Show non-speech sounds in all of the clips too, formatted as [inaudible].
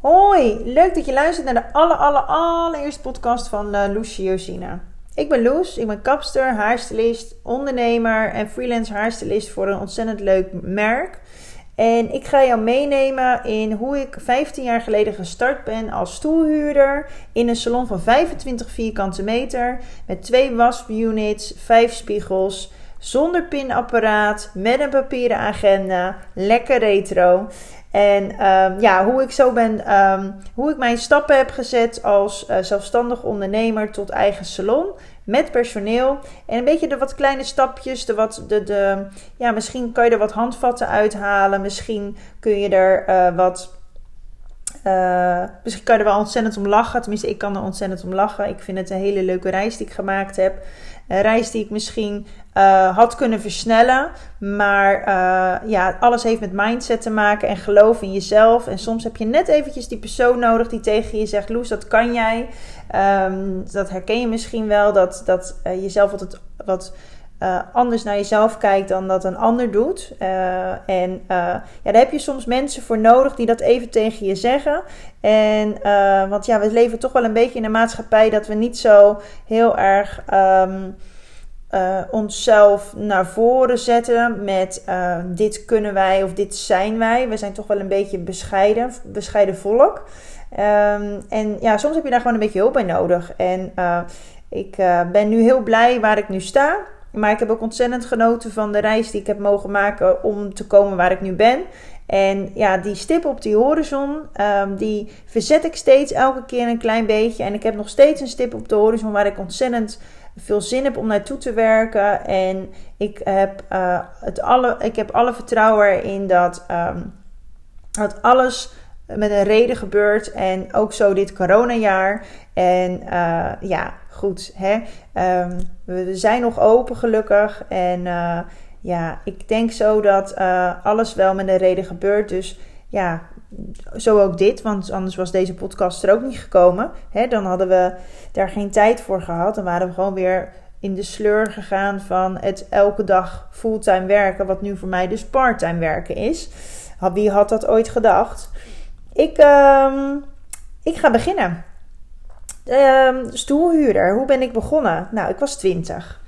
Hoi, leuk dat je luistert naar de aller, aller, allereerste podcast van uh, Loesje Josina. Ik ben Loes, ik ben kapster, haarstylist, ondernemer en freelance haarstylist voor een ontzettend leuk merk. En ik ga jou meenemen in hoe ik 15 jaar geleden gestart ben als stoelhuurder in een salon van 25 vierkante meter met twee wasunits, vijf spiegels, zonder pinapparaat, met een papieren agenda, lekker retro. En um, ja, hoe ik zo ben, um, hoe ik mijn stappen heb gezet als uh, zelfstandig ondernemer tot eigen salon met personeel. En een beetje de wat kleine stapjes, de wat, de, de, ja, misschien kan je er wat handvatten uithalen. Misschien kun je er uh, wat. Uh, misschien kan er wel ontzettend om lachen. Tenminste, ik kan er ontzettend om lachen. Ik vind het een hele leuke reis die ik gemaakt heb. Een reis die ik misschien uh, had kunnen versnellen. Maar uh, ja, alles heeft met mindset te maken en geloof in jezelf. En soms heb je net eventjes die persoon nodig die tegen je zegt: Loes, dat kan jij. Um, dat herken je misschien wel. Dat, dat jezelf altijd wat anders naar jezelf kijkt dan dat een ander doet. en ja, daar heb je soms mensen voor nodig die dat even tegen je zeggen. En, want ja, we leven toch wel een beetje in een maatschappij dat we niet zo heel erg. Uh, onszelf naar voren zetten met dit kunnen wij of dit zijn wij. We zijn toch wel een beetje bescheiden, bescheiden volk. Um, en ja, soms heb je daar gewoon een beetje hulp bij nodig. En ik ben nu heel blij waar ik nu sta. Maar ik heb ook ontzettend genoten van de reis die ik heb mogen maken om te komen waar ik nu ben. En ja, die stip op die horizon, um, die verzet ik steeds elke keer een klein beetje. En ik heb nog steeds een stip op de horizon waar ik ontzettend veel zin heb om naartoe te werken. En ik heb, uh, het alle, ik heb alle vertrouwen erin dat, um, dat alles met een reden gebeurt. En ook zo dit coronajaar. En uh, ja, goed. Hè? Um, we zijn nog open gelukkig. En uh, ja, ik denk zo dat alles wel met een reden gebeurt. Dus ja, zo ook dit, want anders was deze podcast er ook niet gekomen. Hè, dan hadden we daar geen tijd voor gehad. Dan waren we gewoon weer in de sleur gegaan van het elke dag fulltime werken, wat nu voor mij dus parttime werken is. Wie had dat ooit gedacht? Ik, uh, ik ga beginnen. Uh, stoelhuurder, hoe ben ik begonnen? Nou, ik was 20.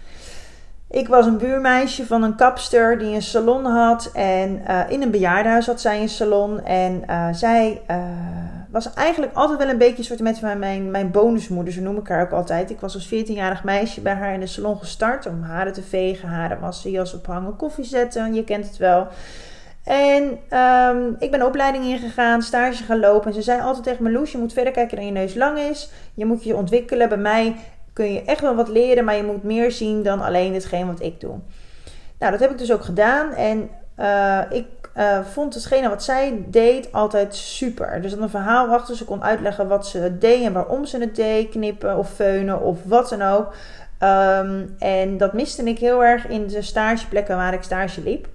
Ik was een buurmeisje van een kapster die een salon had. En uh, in een bejaardenhuis had zij een salon. En uh, zij uh, was eigenlijk altijd wel een beetje soort met mijn, mijn bonusmoeder, zo noem ik haar ook altijd. Ik was als 14-jarig meisje bij haar in de salon gestart om haren te vegen, haren wassen, jas ophangen, koffie zetten. Je kent het wel. En um, ik ben opleiding ingegaan, stage gaan lopen. En ze zei altijd tegen me: Loes, je moet verder kijken dan je neus lang is. Je moet je ontwikkelen. Bij mij kun je echt wel wat leren, maar je moet meer zien dan alleen hetgeen wat ik doe. Nou, dat heb ik dus ook gedaan. En uh, ik uh, vond hetgene wat zij deed altijd super. Dus dat een verhaal achter ze kon uitleggen wat ze deed en waarom ze het deed. Knippen of feunen of wat dan ook. Um, en dat miste ik heel erg in de stageplekken waar ik stage liep.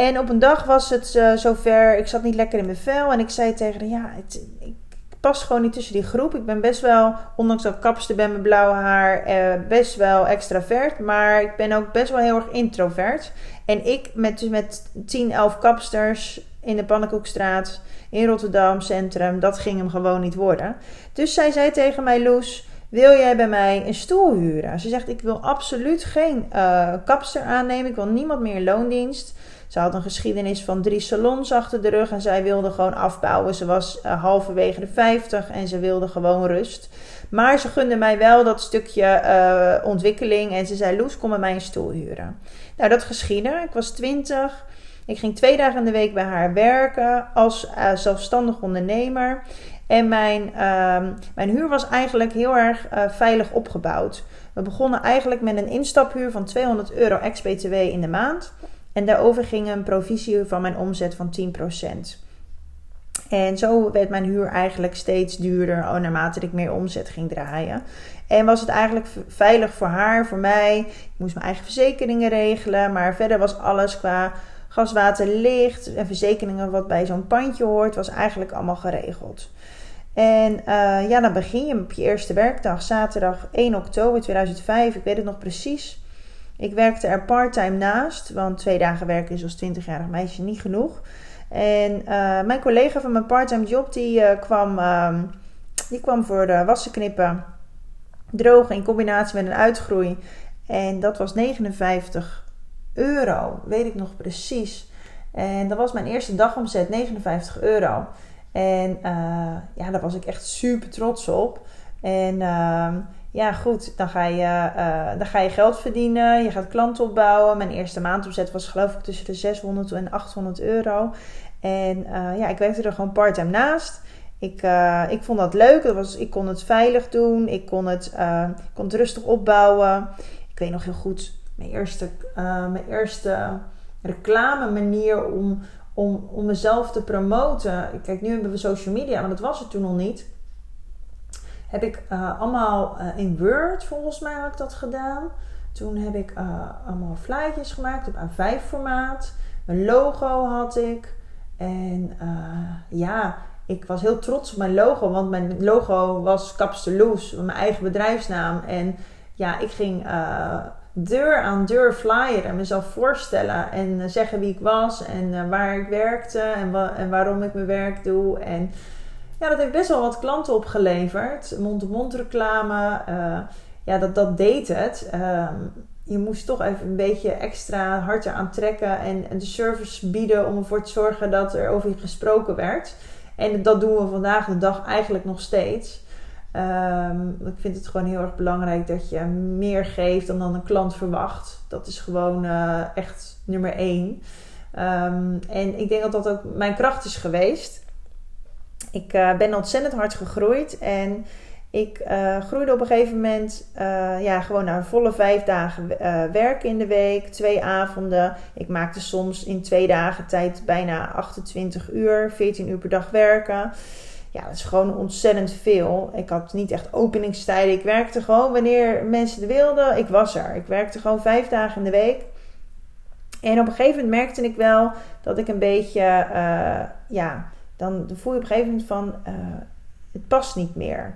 En op een dag was het uh, zover, ik zat niet lekker in mijn vel en ik zei tegen haar, ja, ik pas gewoon niet tussen die groep. Ik ben best wel, ondanks dat ik kapster ben met blauwe haar, eh, best wel extravert. Maar ik ben ook best wel heel erg introvert. En ik met, dus met 10, 11 kapsters in de Pannenkoekstraat in Rotterdam Centrum, dat ging hem gewoon niet worden. Dus zij zei tegen mij, Loes, wil jij bij mij een stoel huren? Ze zegt, ik wil absoluut geen uh, kapster aannemen. Ik wil niemand meer in loondienst. Ze had een geschiedenis van drie salons achter de rug en zij wilde gewoon afbouwen. Ze was uh, halverwege de 50 en ze wilde gewoon rust. Maar ze gunde mij wel dat stukje uh, ontwikkeling en ze zei: Loes, kom bij mij een stoel huren. Nou, dat geschiedde. Ik was 20. Ik ging twee dagen in de week bij haar werken als uh, zelfstandig ondernemer. En mijn, uh, mijn huur was eigenlijk heel erg veilig opgebouwd. We begonnen eigenlijk met een instaphuur van 200 euro ex-BTW in de maand. En daarover ging een provisie van mijn omzet van 10%. En zo werd mijn huur eigenlijk steeds duurder oh, naarmate ik meer omzet ging draaien. En was het eigenlijk veilig voor haar, voor mij. Ik moest mijn eigen verzekeringen regelen. Maar verder was alles qua gas, water, licht en verzekeringen wat bij zo'n pandje hoort, was eigenlijk allemaal geregeld. En uh, ja, dan begin je op je eerste werkdag, zaterdag 1 oktober 2005. Ik weet het nog precies. Ik werkte er parttime naast, want twee dagen werken is als 20-jarig meisje niet genoeg. En mijn collega van mijn parttime job, die, kwam, ehm, die kwam voor de wassen knippen drogen in combinatie met een uitgroei. En dat was 59 euro, weet ik nog precies. En dat was mijn eerste dagomzet, 59 euro. En uh, ja, daar was ik echt super trots op. En uh, ja, goed, dan ga, je, uh, dan ga je geld verdienen. Je gaat klanten opbouwen. Mijn eerste maandomzet was geloof ik tussen de 600 en 800 euro. En eh, ja, ik werkte er gewoon part-time naast. Ik, ik vond dat leuk. Dat was, ik kon het veilig doen. Ik kon het, kon het rustig opbouwen. Ik weet nog heel goed mijn eerste, mijn eerste reclame manier om, om, om mezelf te promoten. Kijk, nu hebben we social media, maar dat was het toen nog niet. Heb ik uh, allemaal uh, in Word, volgens mij had ik dat gedaan. Toen heb ik uh, allemaal flyertjes gemaakt op A5 formaat. Mijn logo had ik. En ja, ik was heel trots op mijn logo, want mijn logo was Capsteloes, mijn eigen bedrijfsnaam. En ja, ik ging deur aan deur flyer en mezelf voorstellen en eh, zeggen wie ik was en eh, waar ik werkte en, en waarom ik mijn werk doe. En ja, dat heeft best wel wat klanten opgeleverd. Mond-to-mond reclame, uh, ja, dat, dat deed het. Ehm, je moest toch even een beetje extra hard eraan trekken en, de service bieden om ervoor te zorgen dat er over je gesproken werd. En dat doen we vandaag de dag eigenlijk nog steeds. Um, ik vind het gewoon heel erg belangrijk dat je meer geeft dan dan een klant verwacht. Dat is gewoon uh, echt nummer één. Um, en ik denk dat dat ook mijn kracht is geweest. Ik uh, ben ontzettend hard gegroeid en ik uh, groeide op een gegeven moment ja, gewoon naar volle vijf dagen werken in de week, twee avonden. Ik maakte soms in twee dagen tijd bijna 28 uur, 14 uur per dag werken ja, dat is gewoon ontzettend veel. Ik had niet echt openingstijden. Ik werkte gewoon wanneer mensen het wilden. Ik was er. Ik werkte gewoon vijf dagen in de week. En op een gegeven moment merkte ik wel dat ik een beetje, ja, dan voel je op een gegeven moment van, uh, het past niet meer.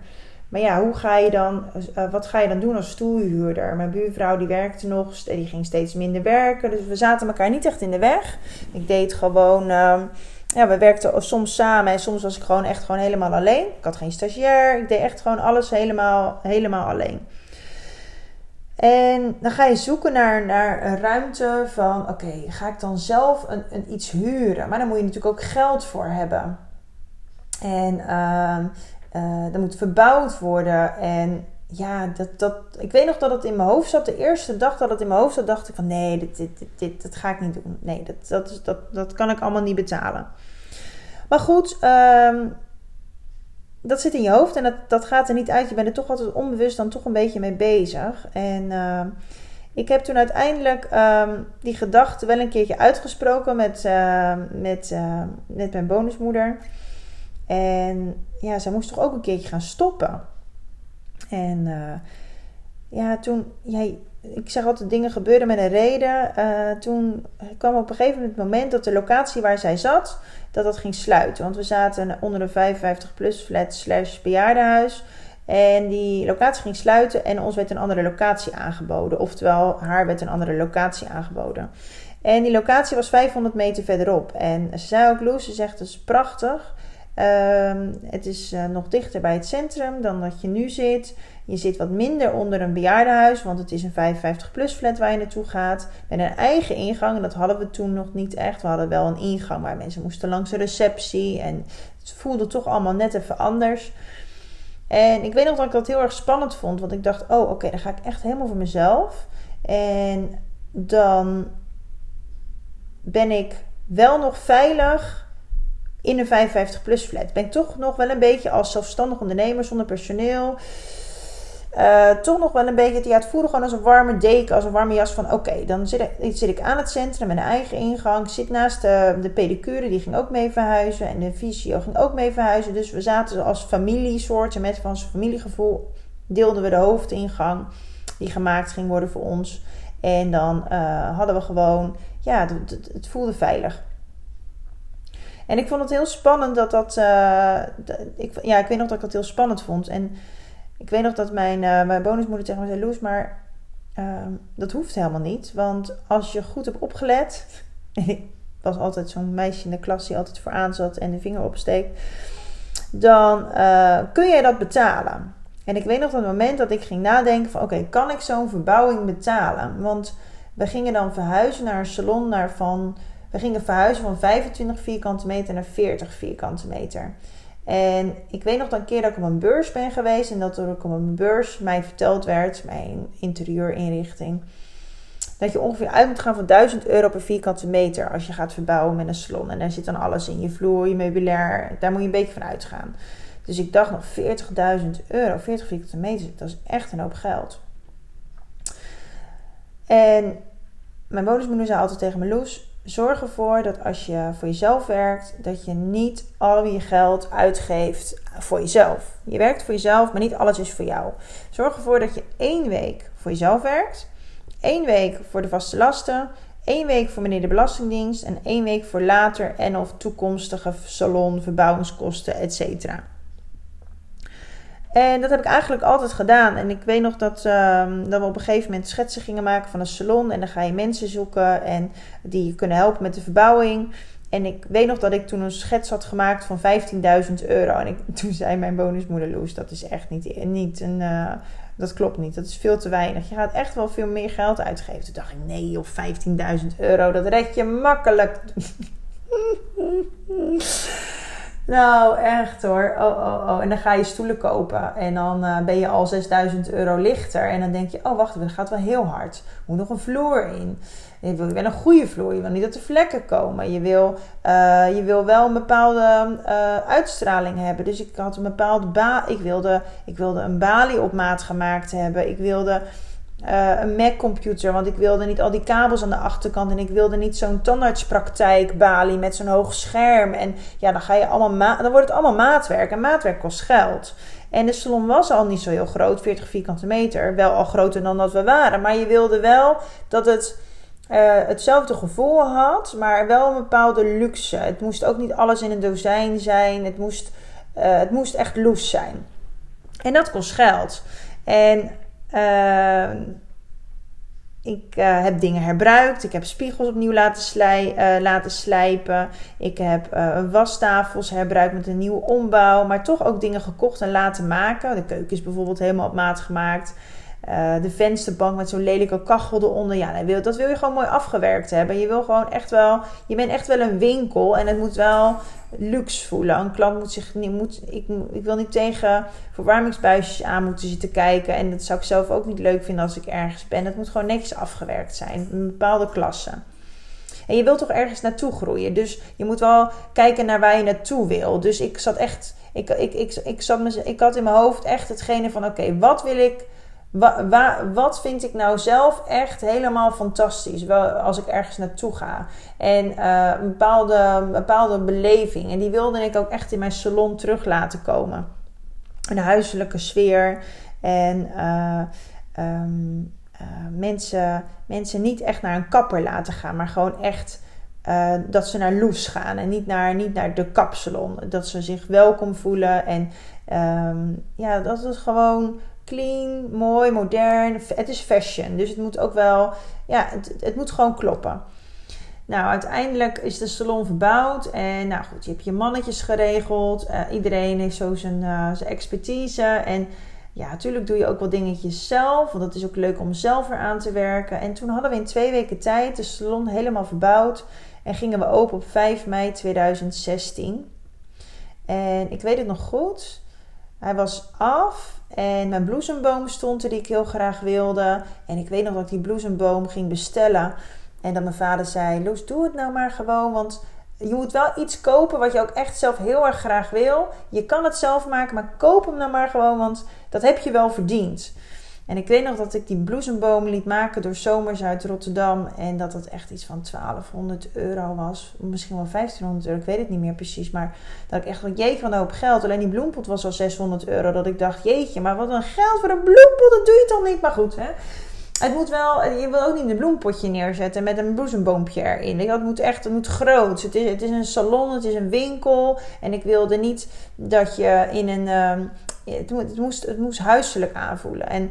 Maar ja, hoe ga je dan, uh, wat ga je dan doen als stoelhuurder? Mijn buurvrouw die werkte nog, die ging steeds minder werken. Dus we zaten elkaar niet echt in de weg. Ik deed gewoon ehm, ja, we werkten soms samen en soms was ik gewoon echt gewoon helemaal alleen. Ik had geen stagiair. Ik deed echt gewoon alles helemaal, helemaal alleen. En dan ga je zoeken naar, naar een ruimte van, oké, ga ik dan zelf een, een, iets huren? Maar dan moet je natuurlijk ook geld voor hebben. En uh, dat moet verbouwd worden. En ja, dat, dat, ik weet nog dat het in mijn hoofd zat. De eerste dag dat het in mijn hoofd zat, dacht ik van nee, dit, dit, dit, dat ga ik niet doen. Nee, dat, dat, dat, dat kan ik allemaal niet betalen. Maar goed, um, dat zit in je hoofd en dat, dat gaat er niet uit. Je bent er toch altijd onbewust dan toch een beetje mee bezig. En uh, ik heb toen uiteindelijk um, die gedachte wel een keertje uitgesproken met, uh, met, uh, met mijn bonusmoeder. En ja, zij moest toch ook een keertje gaan stoppen. En uh, ja, toen, jij, ik zeg altijd dingen gebeuren met een reden. Uh, toen kwam op een gegeven moment het moment dat de locatie waar zij zat, dat dat ging sluiten. Want we zaten onder een 55 plus flat slash bejaardenhuis. En die locatie ging sluiten en ons werd een andere locatie aangeboden. Oftewel, haar werd een andere locatie aangeboden. En die locatie was 500 meter verderop. En ze zei ook, Loes, ze zegt, het is prachtig. Ehm, het is uh, nog dichter bij het centrum dan dat je nu zit. Je zit wat minder onder een bejaardenhuis, want het is een 55-plus flat waar je naartoe gaat. Met een eigen ingang. En dat hadden we toen nog niet echt. We hadden wel een ingang waar mensen moesten langs de receptie. En het voelde toch allemaal net even anders. En ik weet nog dat ik dat heel erg spannend vond. Want ik dacht, oh oké, dan ga ik echt helemaal voor mezelf. En dan ben ik wel nog veilig in een 55-plus flat. Ben ik toch nog wel een beetje als zelfstandig ondernemer zonder personeel. Uh, toch nog wel een beetje, het voelde gewoon als een warme deken, als een warme jas van oké, dan zit ik, zit ik aan het centrum met een eigen ingang. Zit naast de, de pedicure, die ging ook mee verhuizen. En de fysio ging ook mee verhuizen. Dus we zaten als familiesoorten met van zijn familiegevoel. Deelden we de hoofdingang die gemaakt ging worden voor ons. En dan uh, hadden we gewoon, ja, het, het, voelde veilig. En ik vond het heel spannend dat dat. Uh, ik, ja, ik weet nog dat ik dat heel spannend vond. En ik weet nog dat mijn, uh, mijn bonusmoeder tegen me zei: Loes, maar uh, dat hoeft helemaal niet. Want als je goed hebt opgelet. [laughs] was altijd zo'n meisje in de klas die altijd vooraan zat en de vinger opsteekt. Dan uh, kun jij dat betalen. En ik weet nog dat moment dat ik ging nadenken van oké, kan ik zo'n verbouwing betalen? Want we gingen dan verhuizen naar een salon naar van... We gingen verhuizen van 25 vierkante meter naar 40 vierkante meter. En ik weet nog een keer dat ik op een beurs ben geweest en dat er ook op een beurs mij verteld werd, mijn interieurinrichting, dat je ongeveer uit moet gaan van 1000 euro per vierkante meter als je gaat verbouwen met een salon. En daar zit dan alles in, je vloer, je meubilair, daar moet je een beetje van uitgaan. Dus ik dacht nog 40.000 euro, 40 vierkante meter, dat is echt een hoop geld. En mijn bonusmoeder zei altijd tegen me, Loes, zorg ervoor dat als je voor jezelf werkt, dat je niet al je geld uitgeeft voor jezelf. Je werkt voor jezelf, maar niet alles is voor jou. Zorg ervoor dat je één week voor jezelf werkt, één week voor de vaste lasten, één week voor meneer de Belastingdienst en één week voor later en of toekomstige salon, verbouwingskosten, etc. En dat heb ik eigenlijk altijd gedaan. En ik weet nog dat, ehm, dat we op een gegeven moment schetsen gingen maken van een salon. En dan ga je mensen zoeken en die je kunnen helpen met de verbouwing. En ik weet nog dat ik toen een schets had gemaakt van 15.000 euro. En ik, [laughs] toen zei mijn bonusmoeder Loes, dat is echt niet, niet een... Uh, dat klopt niet, dat is veel te weinig. Je gaat echt wel veel meer geld uitgeven. Toen dacht ik, nee of 15.000 euro, dat red je makkelijk. [laughs] Nou, echt hoor. Oh, oh, oh. En dan ga je stoelen kopen. En dan uh, ben je al 6000 euro lichter. En dan denk je, oh wacht, dat gaat wel heel hard. Moet nog een vloer in. Je wil, wil een goede vloer. Je wil niet dat er vlekken komen. Je wil, uh, je wil wel een bepaalde uh, uitstraling hebben. Dus ik had een bepaalde ba ik wilde, ik wilde een balie op maat gemaakt hebben. Ik wilde uh, een Mac-computer. Want ik wilde niet al die kabels aan de achterkant. En ik wilde niet zo'n tandartspraktijk balie met zo'n hoog scherm. En ja, dan, ga je allemaal dan wordt het allemaal maatwerk. En maatwerk kost geld. En de salon was al niet zo heel groot, 40 vierkante meter. Wel al groter dan dat we waren. Maar je wilde wel dat het uh, hetzelfde gevoel had, maar wel een bepaalde luxe. Het moest ook niet alles in een dozijn zijn. Het moest, uh, het moest echt loes zijn. En dat kost geld. En Ehm, ik uh, heb dingen herbruikt. Ik heb spiegels opnieuw laten, slij, uh, laten slijpen. Ik heb uh, wastafels herbruikt met een nieuwe ombouw. Maar toch ook dingen gekocht en laten maken. De keuken is bijvoorbeeld helemaal op maat gemaakt. Uh, de vensterbank met zo'n lelijke kachel eronder. Ja, dat wil, dat wil je gewoon mooi afgewerkt hebben. Je wil gewoon echt wel. Je bent echt wel een winkel en het moet wel luxe voelen. Een klant moet zich niet. Moet, ik, ik wil niet tegen verwarmingsbuisjes aan moeten zitten kijken. En dat zou ik zelf ook niet leuk vinden als ik ergens ben. Het moet gewoon netjes afgewerkt zijn. Een bepaalde klasse. En je wilt toch ergens naartoe groeien. Dus je moet wel kijken naar waar je naartoe wil. Dus ik zat echt. Ik, ik, ik, ik, zat, ik had in mijn hoofd echt hetgene van: oké, wat wil ik Wa, wat vind ik nou zelf echt helemaal fantastisch als ik ergens naartoe ga? En uh, een, bepaalde, bepaalde beleving. En die wilde ik ook echt in mijn salon terug laten komen. Een huiselijke sfeer. En uh, um, uh, mensen, mensen niet echt naar een kapper laten gaan, maar gewoon echt. Dat ze naar Loes gaan en niet naar, niet naar de kapsalon. Dat ze zich welkom voelen. En um, ja, dat het gewoon clean, mooi, modern. Het is fashion. Dus het moet ook wel, ja, het, het moet gewoon kloppen. Nou, uiteindelijk is de salon verbouwd. En nou goed, je hebt je mannetjes geregeld. Uh, iedereen heeft zo zijn, uh, zijn expertise. En ja, natuurlijk doe je ook wel dingetjes zelf. Want dat is ook leuk om zelf eraan te werken. En toen hadden we in twee weken tijd de salon helemaal verbouwd. En gingen we open op 5 mei 2016. En ik weet het nog goed. Hij was af en mijn bloesemboom stond er die ik heel graag wilde. En ik weet nog dat ik die bloesemboom ging bestellen. En dat mijn vader zei: Loes, doe het nou maar gewoon. Want je moet wel iets kopen wat je ook echt zelf heel erg graag wil. Je kan het zelf maken, maar koop hem nou maar gewoon. Want dat heb je wel verdiend. En ik weet nog dat ik die bloesemboom liet maken door Zomers uit Rotterdam. En dat dat echt iets van 1200 euro was. Misschien wel 1500 euro, ik weet het niet meer precies. Maar dat ik echt dacht, jeetje, van een hoop geld. Alleen die bloempot was al 600 euro. Dat ik dacht, jeetje, maar wat een geld voor een bloempot, dat doe je toch niet? Maar goed, hè. Het moet wel, je wil ook niet een bloempotje neerzetten met een bloesemboompje erin. Het moet echt, het moet groot. Het is, het is een salon, het is een winkel. En ik wilde niet dat je in een, ehm, het, moest, het moest huiselijk aanvoelen. En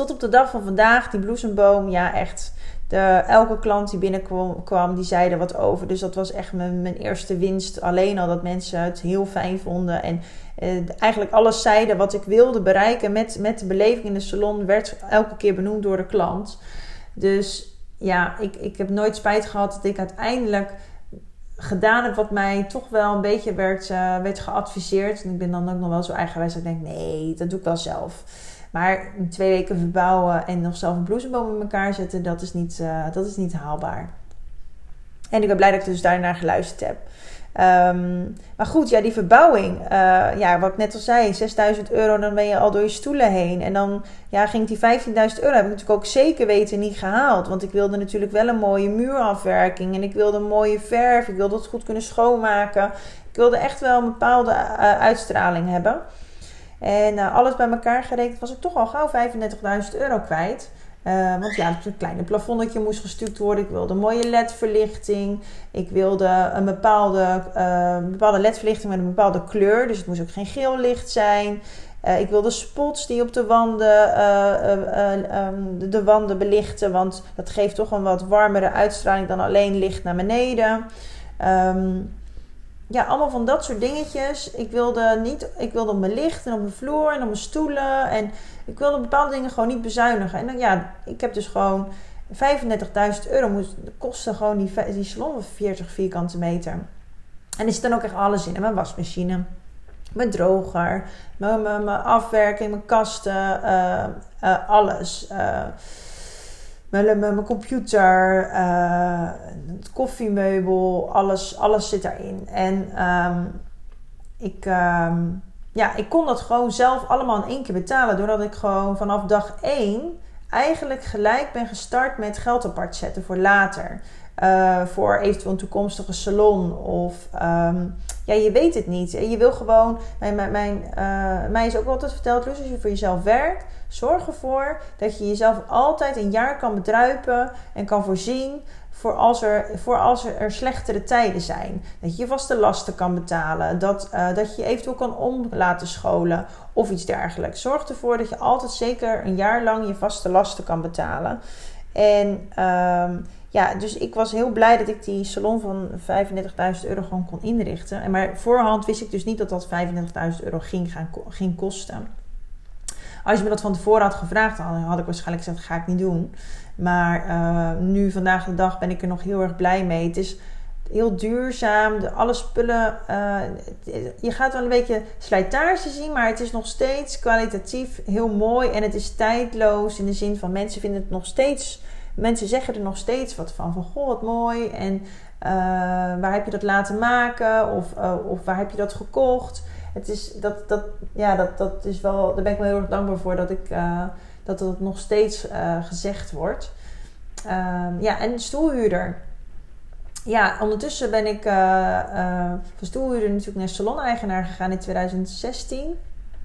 tot op de dag van vandaag, die bloesemboom, ja echt, De, elke klant die binnenkwam, die zei wat over. Dus dat was echt mijn, mijn eerste winst. Alleen al dat mensen het heel fijn vonden. En eh, eigenlijk alles zeiden wat ik wilde bereiken met, met de beleving in de salon, werd elke keer benoemd door de klant. Dus ja, ik, ik heb nooit spijt gehad dat ik uiteindelijk gedaan heb wat mij toch wel een beetje werd, uh, werd geadviseerd. En ik ben dan ook nog wel zo eigenwijs dat ik denk, nee, dat doe ik wel zelf. Maar twee weken verbouwen en nog zelf een bloesemboom in elkaar zetten, dat is niet, uh, dat is niet haalbaar. En ik ben blij dat ik dus daarnaar geluisterd heb. Um, maar goed, ja, die verbouwing. Uh, ja, wat ik net al zei, 6000 euro, dan ben je al door je stoelen heen. En dan ja, ging die 15.000 euro, heb ik natuurlijk ook zeker weten niet gehaald. Want ik wilde natuurlijk wel een mooie muurafwerking. En ik wilde een mooie verf. Ik wilde het goed kunnen schoonmaken. Ik wilde echt wel een bepaalde uh, uitstraling hebben. En uh, alles bij elkaar gerekend was ik toch al gauw 35.000 euro kwijt. Uh, want ja, een kleine plafondetje moest gestuukt worden. Ik wilde mooie ledverlichting. Ik wilde een bepaalde, uh, bepaalde ledverlichting met een bepaalde kleur. Dus het moest ook geen geel licht zijn. Ik wilde spots die op de wanden, de, de, wanden belichten. Want dat geeft toch een wat warmere uitstraling dan alleen licht naar beneden. Um, ja, allemaal van dat soort dingetjes. Ik wilde, niet, ik wilde op mijn licht en op mijn vloer en op mijn stoelen. En ik wilde bepaalde dingen gewoon niet bezuinigen. En dan, ja, ik heb dus gewoon 35.000 euro moest kosten gewoon die, die salon van 40 vierkante meter. En er zit dan ook echt alles in. En mijn wasmachine, mijn droger, mijn, mijn, afwerking, mijn kasten, uh, uh, alles. Uh, mijn, mijn computer, uh, het koffiemeubel, alles, alles zit daarin. En um, ik, um, ja, ik kon dat gewoon zelf allemaal in één keer betalen. Doordat ik gewoon vanaf dag één eigenlijk gelijk ben gestart met geld apart zetten voor later. Uh, voor eventueel een toekomstige salon. Of um, ja, je weet het niet. Je wil gewoon. Mijn, mijn, uh, mij is ook altijd verteld: dus als je voor jezelf werkt, zorg ervoor dat je jezelf altijd een jaar kan bedruipen en kan voorzien voor als er, voor als er, slechtere tijden zijn. Dat je je vaste lasten kan betalen. Dat, uh, dat je eventueel kan om laten scholen of iets dergelijks. Zorg ervoor dat je altijd zeker een jaar lang je vaste lasten kan betalen. En um, ja, dus ik was heel blij dat ik die salon van 35.000 euro gewoon kon inrichten. En maar voorhand wist ik dus niet dat dat 35.000 euro ging, gaan, ging kosten. Als je me dat van tevoren had gevraagd, dan had ik waarschijnlijk gezegd: ga ik niet doen. Maar uh, nu, vandaag de dag, ben ik er nog heel erg blij mee. Het is heel duurzaam. De, alle spullen. Uh, je gaat wel een beetje slijtage zien, maar het is nog steeds kwalitatief heel mooi. En het is tijdloos in de zin van mensen vinden het nog steeds. Mensen zeggen er nog steeds wat van. Van goh, wat mooi. En uh, waar heb je dat laten maken? Of, of waar heb je dat gekocht? het is, dat, dat, ja, dat, dat is wel, daar ben ik wel heel erg dankbaar voor dat, ik, dat het nog steeds uh, gezegd wordt. Um, ja, en stoelhuurder. Ja, ondertussen ben ik uh, van stoelhuurder natuurlijk naar salon-eigenaar gegaan in 2016.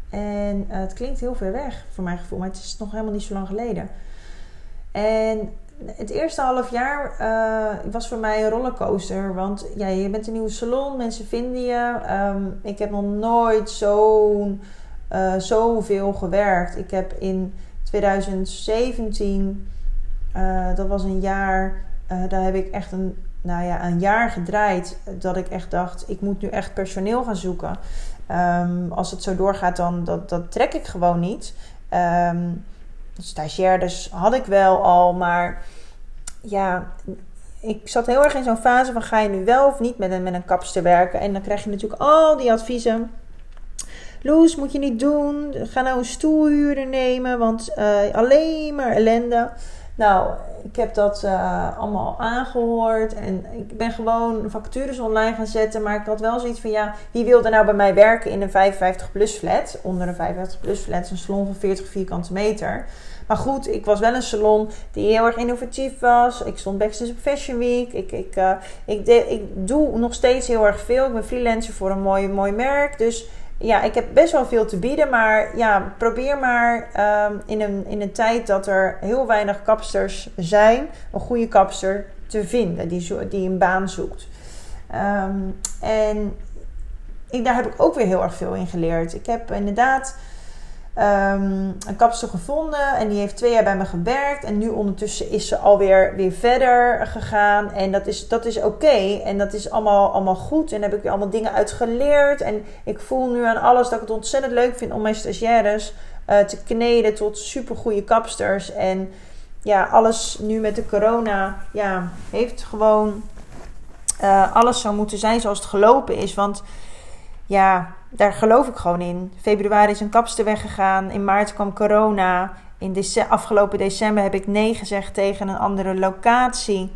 En het klinkt heel ver weg voor mijn gevoel, maar het is nog helemaal niet zo lang geleden. En het eerste half jaar was voor mij een rollercoaster. Want ja, je bent een nieuwe salon, mensen vinden je. Um, ik heb nog nooit zo, uh, zoveel gewerkt. Ik heb in 2017, uh, eh, dat was een jaar, daar heb ik echt een, nou ja, een jaar gedraaid. Dat ik echt dacht, ik moet nu echt personeel gaan zoeken. Um, als het zo doorgaat, dan dat, dat trek ik gewoon niet. Um, stagiaires had ik wel al, maar ja, ik zat heel erg in zo'n fase van ga je nu wel of niet met een, met een kapster werken? En dan krijg je natuurlijk al die adviezen. Loes, moet je niet doen. Ga nou een stoelhuurder nemen, want uh, alleen maar ellende. Nou, ik heb dat uh, allemaal aangehoord en ik ben gewoon vacatures online gaan zetten. Maar ik had wel zoiets van, ja, wie wil er nou bij mij werken in een 55 plus flat? Onder een 55 plus flat, een salon van 40 vierkante meter. Maar goed, ik was wel een salon die heel erg innovatief was. Ik stond backstage op Fashion Week. Ik, ik, uh, ik, de, ik doe nog steeds heel erg veel. Ik ben freelancer voor een mooi, mooi merk. Dus ja, ik heb best wel veel te bieden. Maar ja, probeer maar um, in, een, in een tijd dat er heel weinig kapsters zijn, een goede kapster te vinden die, die een baan zoekt. Um, en daar heb ik ook weer heel erg veel in geleerd. Ik heb inderdaad um, een kapster gevonden en die heeft twee jaar bij me gewerkt. En nu ondertussen is ze alweer weer verder gegaan. En dat is, dat is oké. En dat is allemaal, allemaal goed. En heb ik weer allemaal dingen uit geleerd. En ik voel nu aan alles dat ik het ontzettend leuk vind om mijn stagiaires uh, te kneden tot supergoeie kapsters. En ja, alles nu met de corona ja, heeft gewoon uh, alles zou moeten zijn zoals het gelopen is. Want ja, daar geloof ik gewoon in. Februari is een kapster weggegaan. In maart kwam corona. In de afgelopen december heb ik nee gezegd tegen een andere locatie.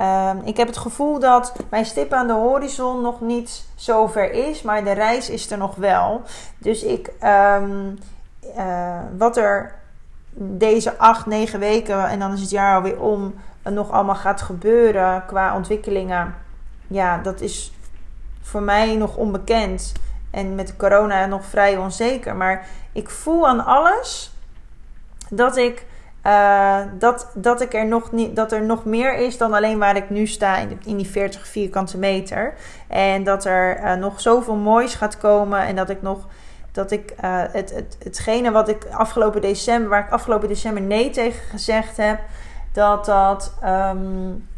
Uh, ik heb het gevoel dat mijn stip aan de horizon nog niet zo ver is, maar de reis is er nog wel. Dus ik, um, uh, wat er deze acht, negen weken en dan is het jaar alweer om, nog allemaal gaat gebeuren qua ontwikkelingen. Ja, dat is voor mij nog onbekend. En met corona nog vrij onzeker. Maar ik voel aan alles dat ik, uh, dat, dat ik er nog niet, dat er nog meer is dan alleen waar ik nu sta in, in die 40 vierkante meter. En dat er uh, nog zoveel moois gaat komen. En dat ik nog dat ik uh, het, het, hetgene wat ik afgelopen december, waar ik afgelopen december nee tegen gezegd heb, dat dat um,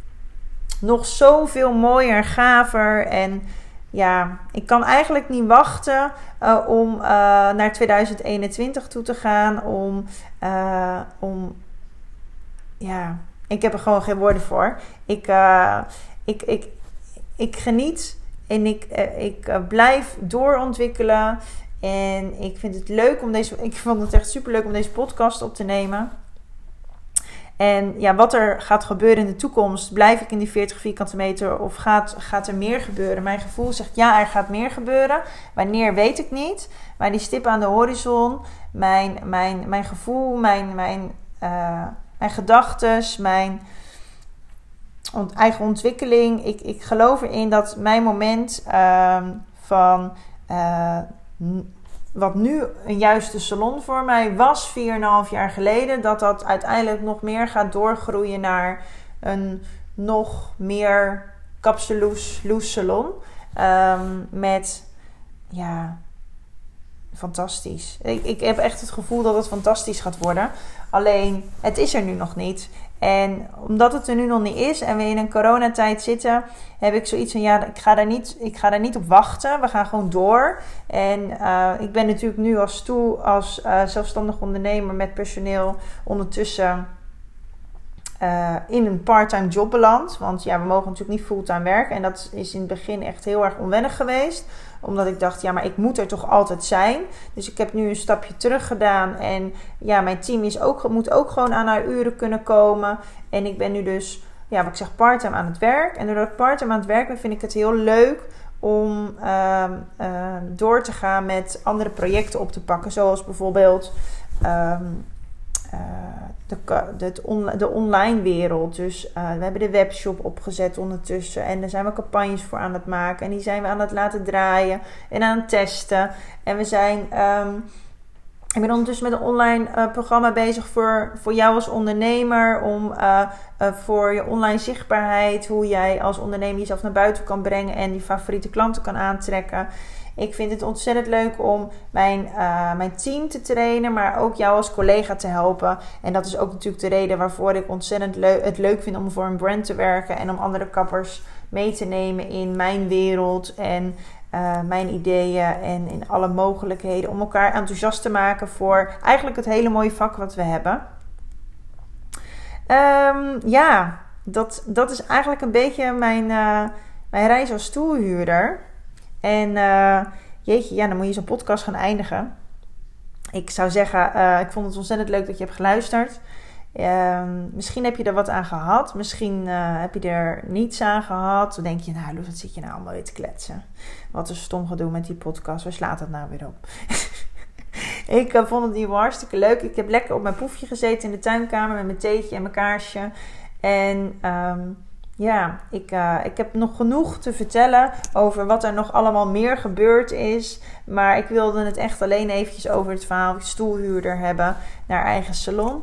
nog zoveel mooier, gaver en ja, ik kan eigenlijk niet wachten uh, om uh, naar 2021 toe te gaan. Om, uh, om, ja, ik heb er gewoon geen woorden voor. Ik, ik, ik, ik geniet en ik, ik blijf doorontwikkelen. En ik vind het leuk om deze, ik vond het echt super leuk om deze podcast op te nemen. En ja, wat er gaat gebeuren in de toekomst, blijf ik in die 40 vierkante meter of gaat, gaat er meer gebeuren? Mijn gevoel zegt ja, er gaat meer gebeuren. Wanneer weet ik niet. Maar die stip aan de horizon, mijn, mijn, mijn gevoel, mijn, mijn, uh, mijn gedachten, mijn eigen ontwikkeling. Ik, ik geloof erin dat mijn moment uh, van. Uh, wat nu een juiste salon voor mij was 4,5 jaar geleden, dat dat uiteindelijk nog meer gaat doorgroeien naar een nog meer kapseloes loes salon. Um, met ja, fantastisch. Ik, ik heb echt het gevoel dat het fantastisch gaat worden. Alleen, het is er nu nog niet. En omdat het er nu nog niet is en we in een coronatijd zitten, heb ik zoiets van ja, ik ga daar niet, ik ga daar niet op wachten. We gaan gewoon door. En uh, ik ben natuurlijk nu als toe als uh, zelfstandig ondernemer met personeel ondertussen uh, in een parttime job beland. Want ja, we mogen natuurlijk niet fulltime werken. En dat is in het begin echt heel erg onwennig geweest. Omdat ik dacht, ja, maar ik moet er toch altijd zijn. Dus ik heb nu een stapje terug gedaan. En ja, mijn team is ook, moet ook gewoon aan haar uren kunnen komen. En ik ben nu dus, ja, wat ik zeg, parttime aan het werk. En doordat ik parttime aan het werk ben, vind ik het heel leuk om uh, uh, door te gaan met andere projecten op te pakken. Zoals bijvoorbeeld... Um, de, de, de, online wereld. Dus uh, we hebben de webshop opgezet ondertussen. En daar zijn we campagnes voor aan het maken. En die zijn we aan het laten draaien en aan het testen. En we zijn. Um, ik ben ondertussen met een online uh, programma bezig voor, voor jou als ondernemer. Om voor je online zichtbaarheid, hoe jij als ondernemer jezelf naar buiten kan brengen en die favoriete klanten kan aantrekken. Ik vind het ontzettend leuk om mijn, uh, mijn team te trainen, maar ook jou als collega te helpen. En dat is ook natuurlijk de reden waarvoor ik ontzettend leu het leuk vind om voor een brand te werken en om andere kappers mee te nemen in mijn wereld en uh, mijn ideeën en in alle mogelijkheden. Om elkaar enthousiast te maken voor eigenlijk het hele mooie vak wat we hebben. Um, ja, dat, dat is eigenlijk een beetje mijn, uh, mijn reis als stoelhuurder. En uh, jeetje, ja, dan moet je zo'n podcast gaan eindigen. Ik zou zeggen, uh, ik vond het ontzettend leuk dat je hebt geluisterd. Uh, misschien heb je er wat aan gehad. Misschien uh, heb je er niets aan gehad. Dan denk je, nou, wat zit je nou allemaal weer te kletsen? Wat is stom gedoe met die podcast. Waar slaat het nou weer op? [laughs] ik vond het hier hartstikke leuk. Ik heb lekker op mijn poefje gezeten in de tuinkamer met mijn theetje en mijn kaarsje. En um, ja, ik, uh, ik heb nog genoeg te vertellen over wat er nog allemaal meer gebeurd is. Maar ik wilde het echt alleen eventjes over het verhaal stoelhuurder hebben naar eigen salon.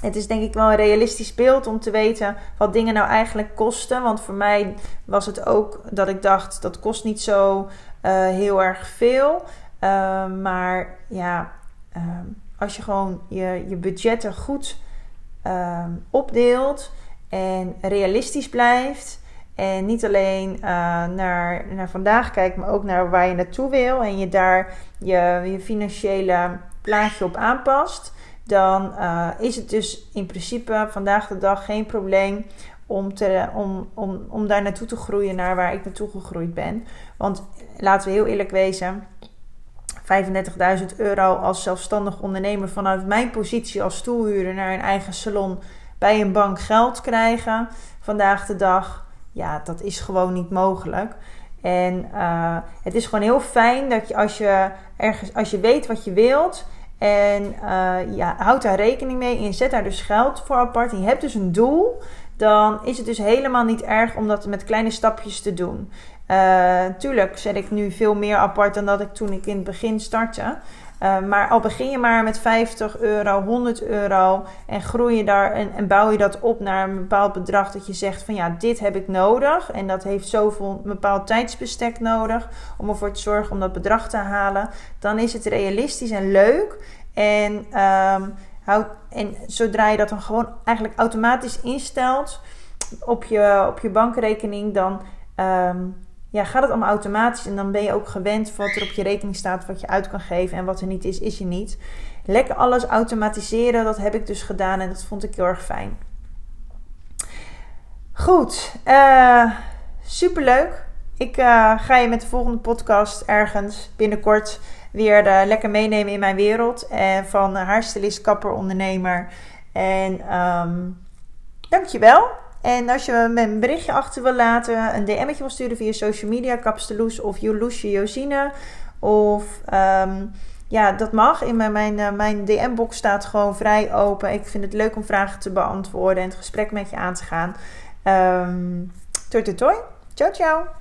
Het is denk ik wel een realistisch beeld om te weten wat dingen nou eigenlijk kosten. Want voor mij was het ook dat ik dacht dat kost niet zo uh, heel erg veel. Uh, maar ja, ehm, als je gewoon je, je budgetten goed ehm, opdeelt en realistisch blijft. En niet alleen uh, naar, naar vandaag kijkt, maar ook naar waar je naartoe wil. En je daar je, je financiële plaatje op aanpast. Dan uh, is het dus in principe vandaag de dag geen probleem om, te, om, om, om daar naartoe te groeien naar waar ik naartoe gegroeid ben. Want laten we heel eerlijk wezen. 35.000 euro als zelfstandig ondernemer vanuit mijn positie als stoelhuurder naar een eigen salon bij een bank geld krijgen vandaag de dag. Ja, dat is gewoon niet mogelijk. En uh, het is gewoon heel fijn dat je als je ergens, als je weet wat je wilt. En uh, ja, houd daar rekening mee. En je zet daar dus geld voor apart. Je hebt dus een doel. Dan is het dus helemaal niet erg om dat met kleine stapjes te doen. Uh, tuurlijk zet ik nu veel meer apart dan dat ik toen ik in het begin startte. Uh, maar al begin je maar met 50 euro, 100 euro en groei je daar en, bouw je dat op naar een bepaald bedrag dat je zegt van ja, dit heb ik nodig en dat heeft zoveel een bepaald tijdsbestek nodig om ervoor te zorgen om dat bedrag te halen, dan is het realistisch en leuk. En, houd, en zodra je dat dan gewoon eigenlijk automatisch instelt op je, op je bankrekening, dan um, ja, gaat het allemaal automatisch en dan ben je ook gewend wat er op je rekening staat, wat je uit kan geven en wat er niet is, is je niet. Lekker alles automatiseren, dat heb ik dus gedaan en dat vond ik heel erg fijn. Goed, uh, superleuk. Ik uh, ga je met de volgende podcast ergens binnenkort weer uh, lekker meenemen in mijn wereld. En van haarstylist, kapper, ondernemer. En um, dankjewel. En als je me een berichtje achter wil laten, een DM'tje wil sturen via social media, Kapsteloes of Joloesje Josine. Of um, ja, dat mag. In mijn, mijn, uh, mijn DM-box staat gewoon vrij open. Ik vind het leuk om vragen te beantwoorden en het gesprek met je aan te gaan. Um, toi. Ciao, ciao.